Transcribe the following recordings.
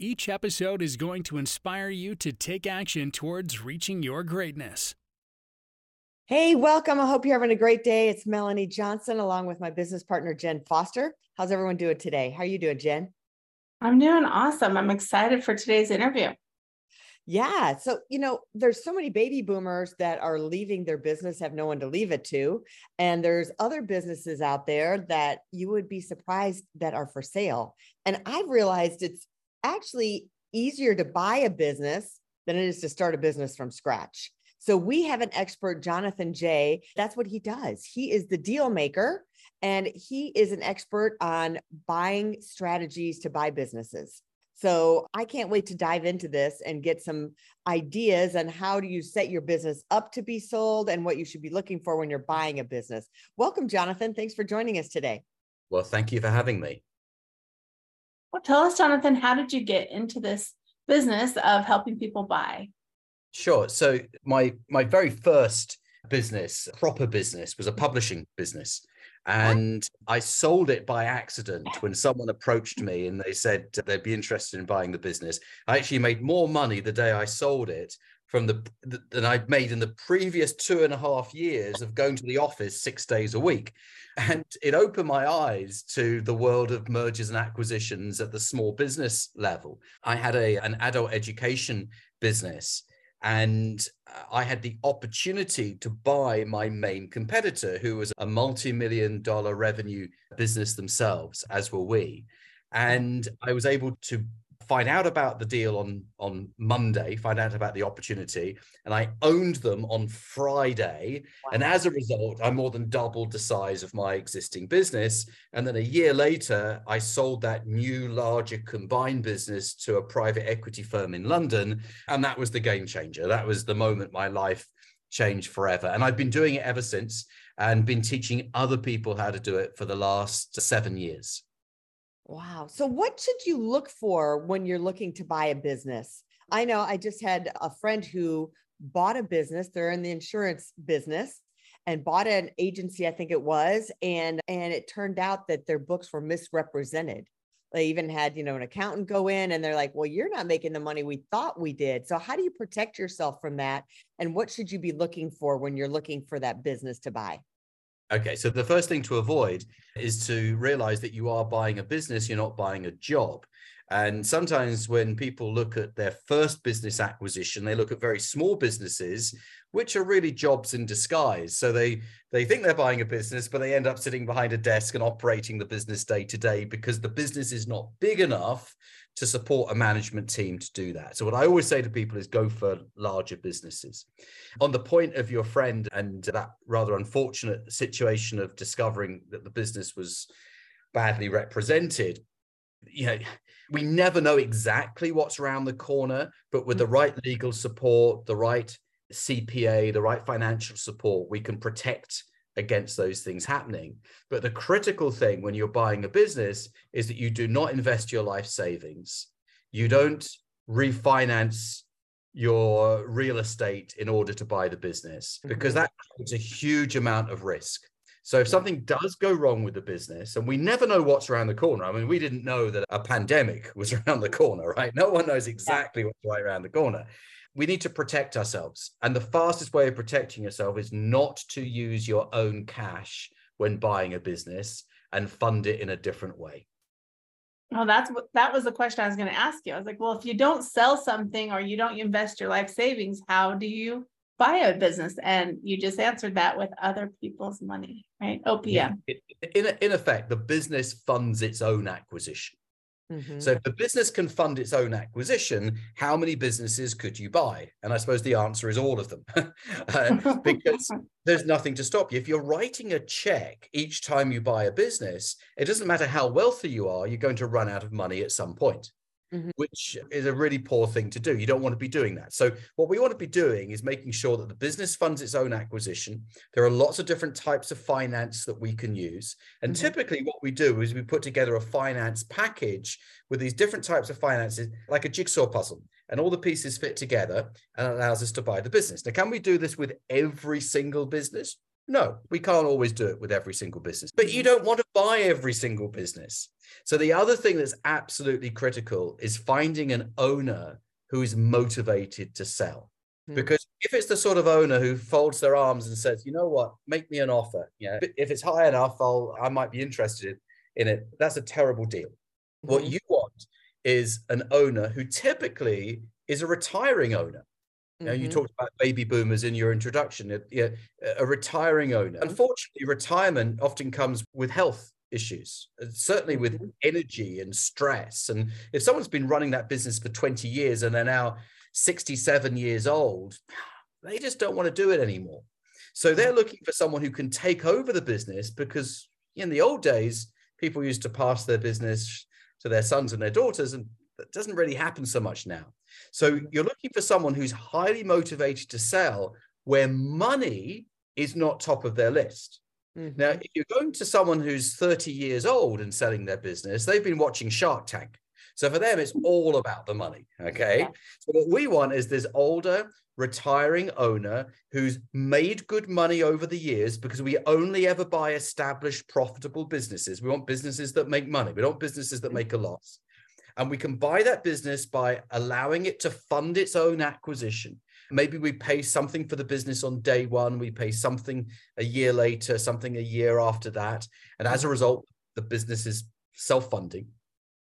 Each episode is going to inspire you to take action towards reaching your greatness. Hey, welcome. I hope you're having a great day. It's Melanie Johnson along with my business partner, Jenn Foster. How's everyone doing today? How are you doing, Jenn? I'm doing awesome. I'm excited for today's interview. Yeah. So, you know, there's so many baby boomers that are leaving their business, have no one to leave it to. And there's other businesses out there that you would be surprised that are for sale. And I've realized it's actually easier to buy a business than it is to start a business from scratch. So we have an expert, Jonathan Jay. That's what he does. He is the deal maker and he is an expert on buying strategies to buy businesses. So I can't wait to dive into this and get some ideas on how do you set your business up to be sold and what you should be looking for when you're buying a business. Welcome, Jonathan. Thanks for joining us today. Well, thank you for having me. Well, tell us, Jonathan, how did you get into this business of helping people buy? Sure. So my my very first business, proper business, was a mm-hmm. publishing business. And I sold it by accident when someone approached me and they said they'd be interested in buying the business. I actually made more money the day I sold it from the than I'd made in the previous two and a half years of going to the office six days a week. And it opened my eyes to the world of mergers and acquisitions at the small business level. I had a, an adult education business and uh, I had the opportunity to buy my main competitor, who was a multi million dollar revenue business themselves, as were we. And I was able to find out about the deal on on Monday, find out about the opportunity, and I owned them on Friday. Wow. And as a result, I more than doubled the size of my existing business. And then a year later, I sold that new, larger combined business to a private equity firm in London, and that was the game changer. That was the moment my life changed forever. And I've been doing it ever since, and been teaching other people how to do it for the last seven years. Wow. So, what should you look for when you're looking to buy a business? I know I just had a friend who bought a business, they're in the insurance business and bought an agency, I think it was, and and it turned out that their books were misrepresented. They even had, you know, an accountant go in and they're like, "Well, you're not making the money we thought we did." So, how do you protect yourself from that? And what should you be looking for when you're looking for that business to buy? Okay, so the first thing to avoid is to realize that you are buying a business, you're not buying a job. And sometimes when people look at their first business acquisition, they look at very small businesses, which are really jobs in disguise. So they they think they're buying a business, but they end up sitting behind a desk and operating the business day to day because the business is not big enough to support a management team to do that. So what I always say to people is go for larger businesses. On the point of your friend and that rather unfortunate situation of discovering that the business was badly represented, you know, we never know exactly what's around the corner, but with the mm-hmm. right legal support, the right CPA, the right financial support, we can protect against those things happening. But the critical thing when you're buying a business is that you do not invest your life savings. You don't refinance your real estate in order to buy the business because mm-hmm. that creates a huge amount of risk. So if something does go wrong with the business, and we never know what's around the corner. I mean, we didn't know that a pandemic was around the corner, right? No one knows exactly what's right around the corner we need to protect ourselves. And the fastest way of protecting yourself is not to use your own cash when buying a business and fund it in a different way. Well, that's what that was the question I was going to ask you. I was like, well, if you don't sell something or you don't invest your life savings, how do you buy a business? And you just answered that with other people's money, right? OPM. Yeah. In, in effect, the business funds its own acquisition. Mm-hmm. So if the business can fund its own acquisition, how many businesses could you buy? And I suppose the answer is all of them, uh, because there's nothing to stop you. If you're writing a check each time you buy a business, it doesn't matter how wealthy you are, you're going to run out of money at some point. Mhm. which is a really poor thing to do. You don't want to be doing that. So, what we want to be doing is making sure that the business funds its own acquisition. There are lots of different types of finance that we can use. And Mhm. typically, what we do is we put together a finance package with these different types of finances, like a jigsaw puzzle, and all the pieces fit together and allows us to buy the business. Now, can we do this with every single business? No, we can't always do it with every single business, but you don't want to buy every single business. So, the other thing that's absolutely critical is finding an owner who is motivated to sell. Hmm. Because if it's the sort of owner who folds their arms and says, you know what, make me an offer, yeah, if it's high enough, I'll I might be interested in it. That's a terrible deal. What Mhm. you want is an owner who typically is a retiring owner. You, know, you mm-hmm. talked about baby boomers in your introduction. A, a retiring owner. Mm-hmm. Unfortunately, retirement often comes with health issues, certainly with Mhm. energy and stress. And if someone's been running that business for 20 years and they're now 67 years old, they just don't want to do it anymore. So they're mm-hmm. looking for someone who can take over the business because in the old days, people used to pass their business to their sons and their daughters, and that doesn't really happen so much now. So you're looking for someone who's highly motivated to sell where money is not top of their list. Mhm. Now, if you're going to someone who's 30 years old and selling their business, they've been watching Shark Tank. So for them, it's all about the money. Okay. Yeah. So what we want is this older, retiring owner who's made good money over the years because we only ever buy established, profitable businesses. We want businesses that make money. We don't want businesses that make a loss. And we can buy that business by allowing it to fund its own acquisition. Maybe we pay something for the business on day one, we pay something a year later, something a year after that. And as a result, the business is self funding.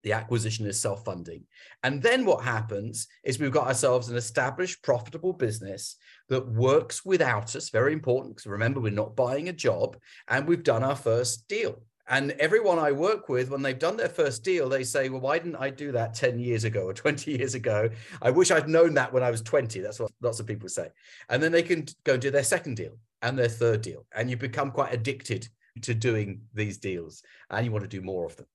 The acquisition is self funding. And then what happens is we've got ourselves an established, profitable business that works without us. Very important because remember, we're not buying a job and we've done our first deal. And everyone I work with, when they've done their first deal, they say, Well, why didn't I do that 10 years ago or 20 years ago? I wish I'd known that when I was 20. That's what lots of people say. And then they can go and do their second deal and their third deal. And you become quite addicted to doing these deals and you want to do more of them.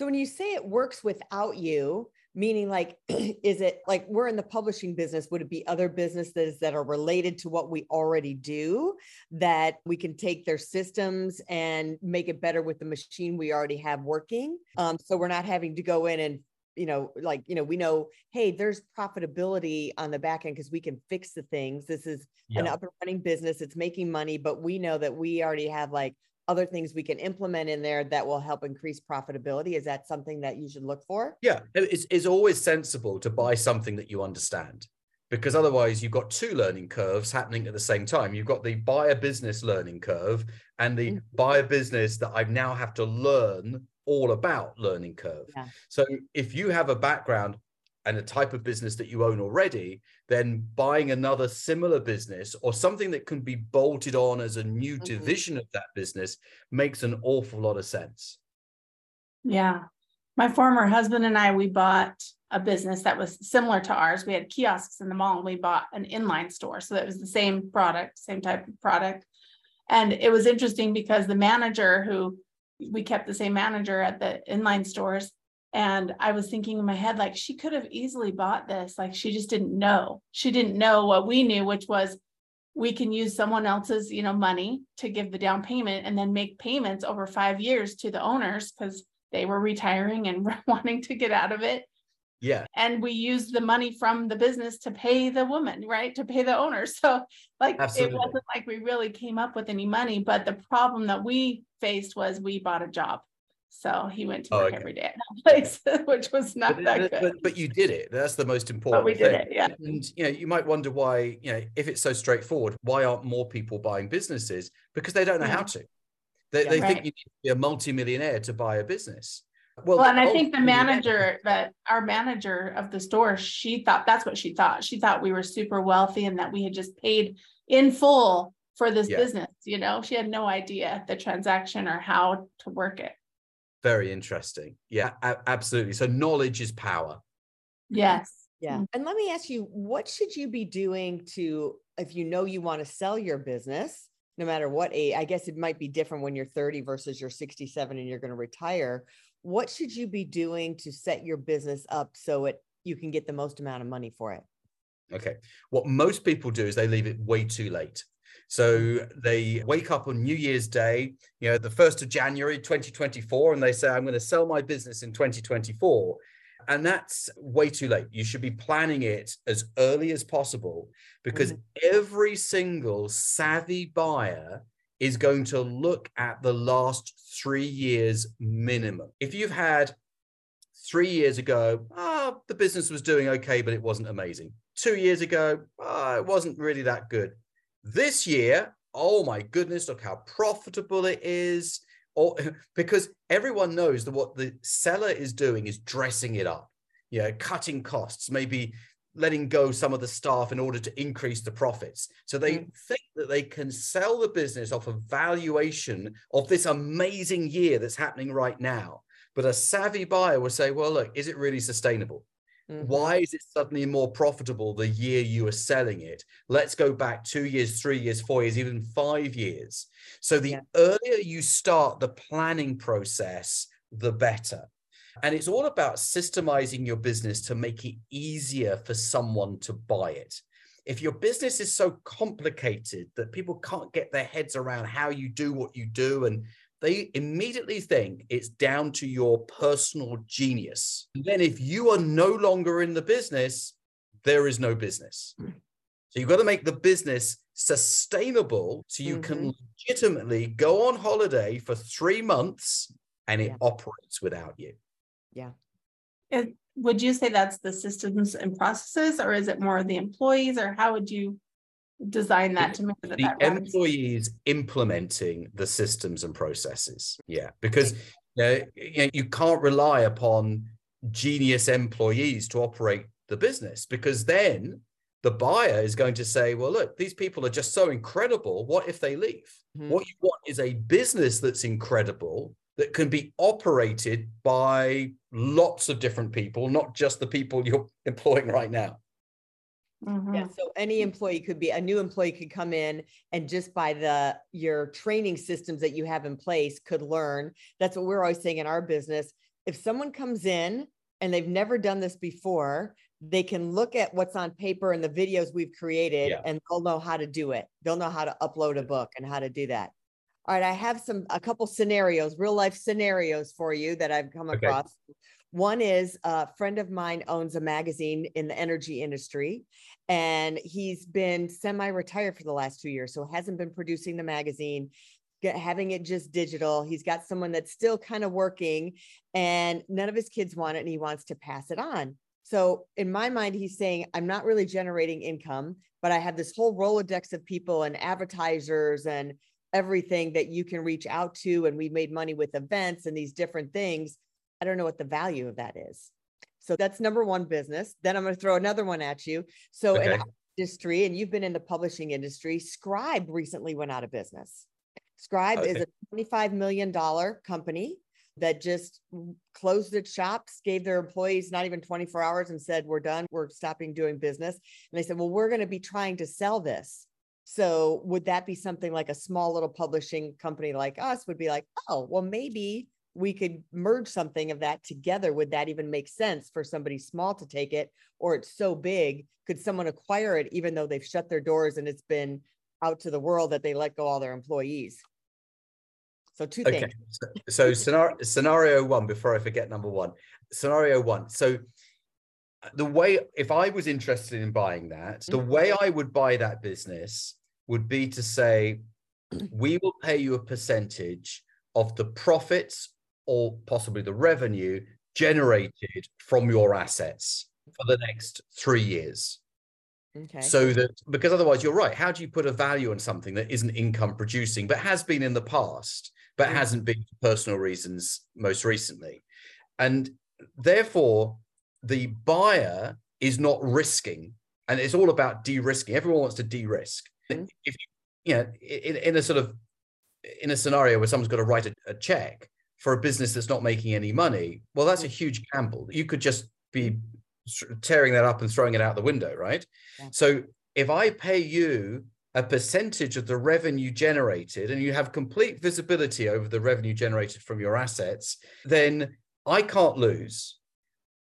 So when you say it works without you, meaning like, is it like we're in the publishing business? Would it be other businesses that are related to what we already do that we can take their systems and make it better with the machine we already have working? Um, so we're not having to go in and you know, like, you know, we know, hey, there's profitability on the back end because we can fix the things. This is an up and running business. It's making money, but we know that we already have like other things we can implement in there that will help increase profitability. Is that something that you should look for? Yeah, it's, it's always sensible to buy something that you understand because otherwise you've got two learning curves happening at the same time. You've got the buyer business learning curve and the Mhm. buyer business that I now have to learn all about learning curve. Yeah. So if you have a background and a type of business that you own already, then buying another similar business or something that can be bolted on as a new Mhm. division of that business makes an awful lot of sense. Yeah. My former husband and I, we bought a business that was similar to ours. We had kiosks in the mall and we bought an inline store. So that was the same product, same type of product. And it was interesting because the manager who we kept the same manager at the inline stores. And I was thinking in my head, like, she could have easily bought this. Like, she just didn't know. She didn't know what we knew, which was we can use someone else's, you know, money to give the down payment and then make payments over five years to the owners because they were retiring and wanting to get out of it. Yeah. And we used the money from the business to pay the woman, right? To pay the owner. So like Absolutely. it wasn't like we really came up with any money, but the problem that we faced was we bought a job. So he went to Oh, work okay. every day at that place, which was not but, that but- good. but, but you did it. That's the most important. we did thing. it, yeah. And you know, you might wonder why. You know, if it's so straightforward, why aren't more people buying businesses? Because they don't know how mm-hmm. to. They, Yeah. they think Right. you need to be a multimillionaire to buy a business. Well, and I oh, think the manager that our manager of the store, she thought that's what she thought. She thought we were super wealthy and that we had just paid in full for this Yeah. business. You know, she had no idea the transaction or how to work it. Very interesting. Yeah, a- absolutely. So knowledge is power. Yes. Yeah. Mm. And let me ask you, what should you be doing to, if you know you want to sell your business, no matter what age, I guess it might be different when you're 30 versus you're 67 and you're going to retire. what should you be doing to set your business up so it you can get the most amount of money for it? Okay. What most people do is they leave it way too late. So they wake up on New Year's Day, you know, the 1st of January 2024, and they say, I'm going to sell my business in 2024. And that's way too late. You should be planning it as early as possible because mm-hmm. every single savvy buyer is going to look at the last three years minimum. If you've had three years ago, oh, the business was doing okay, but it wasn't amazing. Two years ago, oh, it wasn't really that good. This year, oh my goodness, look how profitable it is. Or, because everyone knows that what the seller is doing is dressing it up, you know, cutting costs, maybe letting go some of the staff in order to increase the profits. So they mm. think that they can sell the business off a valuation of this amazing year that's happening right now. But a savvy buyer will say, well, look, is it really sustainable? Mm-hmm. Why is it suddenly more profitable the year you are selling it? Let's go back two years, three years, four years, even five years. So the yeah. earlier you start the planning process, the better. And it's all about systemizing your business to make it easier for someone to buy it. If your business is so complicated that people can't get their heads around how you do what you do, and they immediately think it's down to your personal genius. And then, if you are no longer in the business, there is no business. So you've got to make the business sustainable so you mm-hmm. can legitimately go on holiday for three months and it yeah. operates without you. Yeah. It, would you say that's the systems and processes, or is it more the employees, or how would you design that to make that the that employees implementing the systems and processes? Yeah, because uh, you, know, you can't rely upon genius employees to operate the business because then the buyer is going to say, well, look, these people are just so incredible. What if they leave? Mm-hmm. What you want is a business that's incredible that can be operated by lots of different people, not just the people you're employing right now. Mm-hmm. Yeah, so any employee could be a new employee could come in and just by the your training systems that you have in place could learn. That's what we're always saying in our business. If someone comes in and they've never done this before, they can look at what's on paper and the videos we've created yeah. and they'll know how to do it. They'll know how to upload a book and how to do that. All right, I have some a couple scenarios, real life scenarios for you that I've come okay. across. One is a friend of mine owns a magazine in the energy industry, and he's been semi-retired for the last two years, so hasn't been producing the magazine, get, having it just digital. He's got someone that's still kind of working, and none of his kids want it, and he wants to pass it on. So in my mind, he's saying, I'm not really generating income, but I have this whole Rolodex of people and advertisers and everything that you can reach out to and we've made money with events and these different things i don't know what the value of that is so that's number one business then i'm going to throw another one at you so okay. in industry and you've been in the publishing industry scribe recently went out of business scribe okay. is a 25 million dollar company that just closed its shops, gave their employees not even 24 hours and said, We're done, we're stopping doing business. And they said, Well, we're going to be trying to sell this. So would that be something like a small little publishing company like us would be like, oh, well, maybe we could merge something of that together. Would that even make sense for somebody small to take it? Or it's so big, could someone acquire it even though they've shut their doors and it's been out to the world that they let go all their employees? So two okay. things. So, so scenario, scenario one, before I forget number one, scenario one. So the way if I was interested in buying that, the mm-hmm. way I would buy that business would be to say, we will pay you a percentage of the profits or possibly the revenue generated from your assets for the next three years. Okay. So that because otherwise you're right. How do you put a value on something that isn't income producing, but has been in the past, but mm. hasn't been for personal reasons most recently? And therefore, the buyer is not risking, and it's all about de-risking. Everyone wants to de-risk. Mm-hmm. If you know, in, in a sort of in a scenario where someone's got to write a, a, check for a business that's not making any money, well, that's a huge gamble. You could just be tearing that up and throwing it out the window, right? Yeah. So if I pay you a percentage of the revenue generated and you have complete visibility over the revenue generated from your assets, then I can't lose,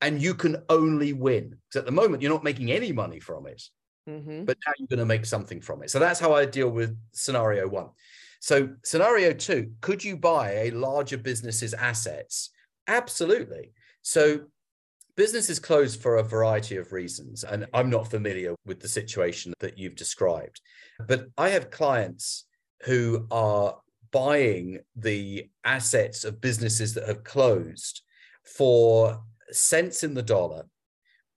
and you can only win. Because at the moment, you're not making any money from it, Mhm. but now you're going to make something from it. So that's how I deal with scenario one. So, scenario two could you buy a larger business's assets? Absolutely. So, businesses close for a variety of reasons. And I'm not familiar with the situation that you've described, but I have clients who are buying the assets of businesses that have closed for cents in the dollar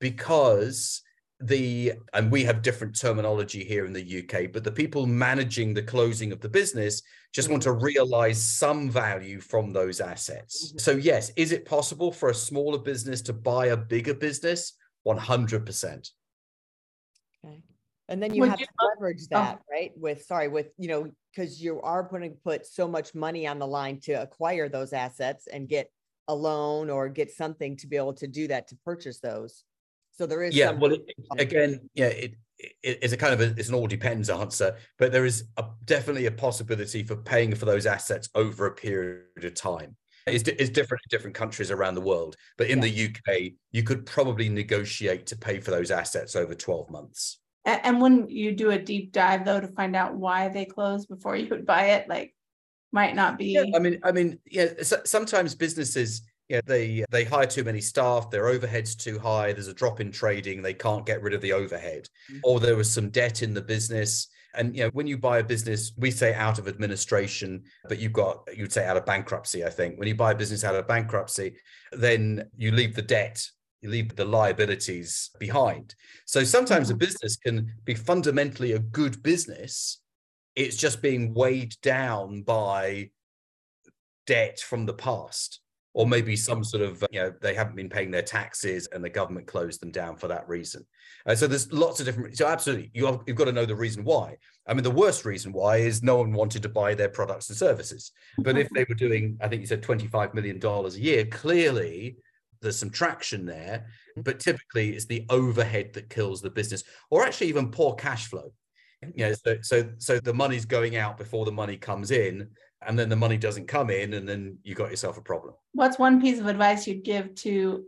because the and we have different terminology here in the UK but the people managing the closing of the business just want to realize some value from those assets. Mhm. So yes, is it possible for a smaller business to buy a bigger business? 100%. Okay. And then you Would have you to look- leverage oh. that, right? With, sorry, with, you know, because you are going to put so much money on the line to acquire those assets and get a loan or get something to be able to do that to purchase those. So there is. Yeah, some- well, it, um, again, yeah, it, it it's a kind of a, it's an all depends answer, but there is a, definitely a possibility for paying for those assets over a period of time. It's, it's different in different countries around the world, but in the UK, you could probably negotiate to pay for those assets over 12 months. And, wouldn't you do a deep dive though to find out why they closed before you would buy it? Like, might not be. Yeah, I mean, I mean, yeah. So, sometimes businesses, yeah, they they hire too many staff, their overhead's too high. There's a drop in trading, they can't get rid of the overhead, Mhm. or there was some debt in the business. And you know, when you buy a business, we say out of administration, but you've got you'd say out of bankruptcy. I think when you buy a business out of bankruptcy, then you leave the debt, you leave the liabilities behind. So sometimes a business can be fundamentally a good business. It's just being weighed down by debt from the past or maybe some sort of you know they haven't been paying their taxes and the government closed them down for that reason. Uh, so there's lots of different so absolutely you have, you've got to know the reason why. I mean the worst reason why is no one wanted to buy their products and services. But if they were doing i think you said 25 million dollars a year clearly there's some traction there but typically it's the overhead that kills the business or actually even poor cash flow. You know so so so the money's going out before the money comes in and then the money doesn't come in and then you got yourself a problem. What's one piece of advice you'd give to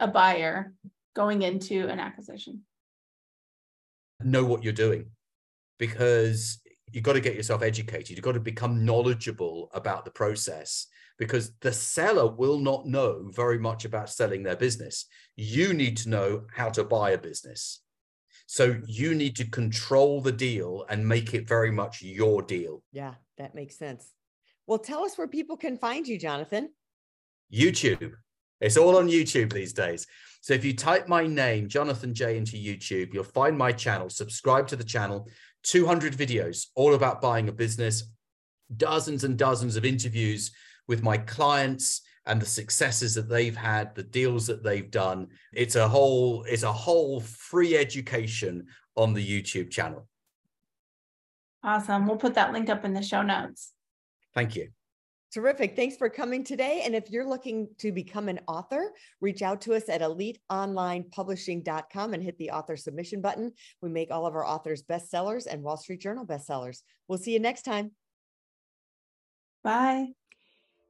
a buyer going into an acquisition? know what you're doing because you've got to get yourself educated. You've got to become knowledgeable about the process because the seller will not know very much about selling their business. You need to know how to buy a business. So you need to control the deal and make it very much your deal. Yeah, that makes sense. Well, tell us where people can find you, Jonathan. YouTube. It's all on YouTube these days. So if you type my name, Jonathan Jay, into YouTube, you'll find my channel. Subscribe to the channel. 200 videos all about buying a business, dozens and dozens of interviews with my clients and the successes that they've had, the deals that they've done. It's a whole, it's a whole free education on the YouTube channel. Awesome. We'll put that link up in the show notes. Thank you. Terrific. Thanks for coming today. And if you're looking to become an author, reach out to us at eliteonlinepublishing.com and hit the author submission button. We make all of our authors bestsellers and Wall Street Journal bestsellers. We'll see you next time. Bye.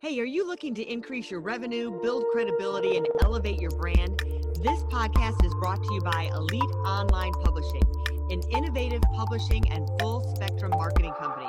Hey, are you looking to increase your revenue, build credibility, and elevate your brand? This podcast is brought to you by Elite Online Publishing, an innovative publishing and full spectrum marketing company.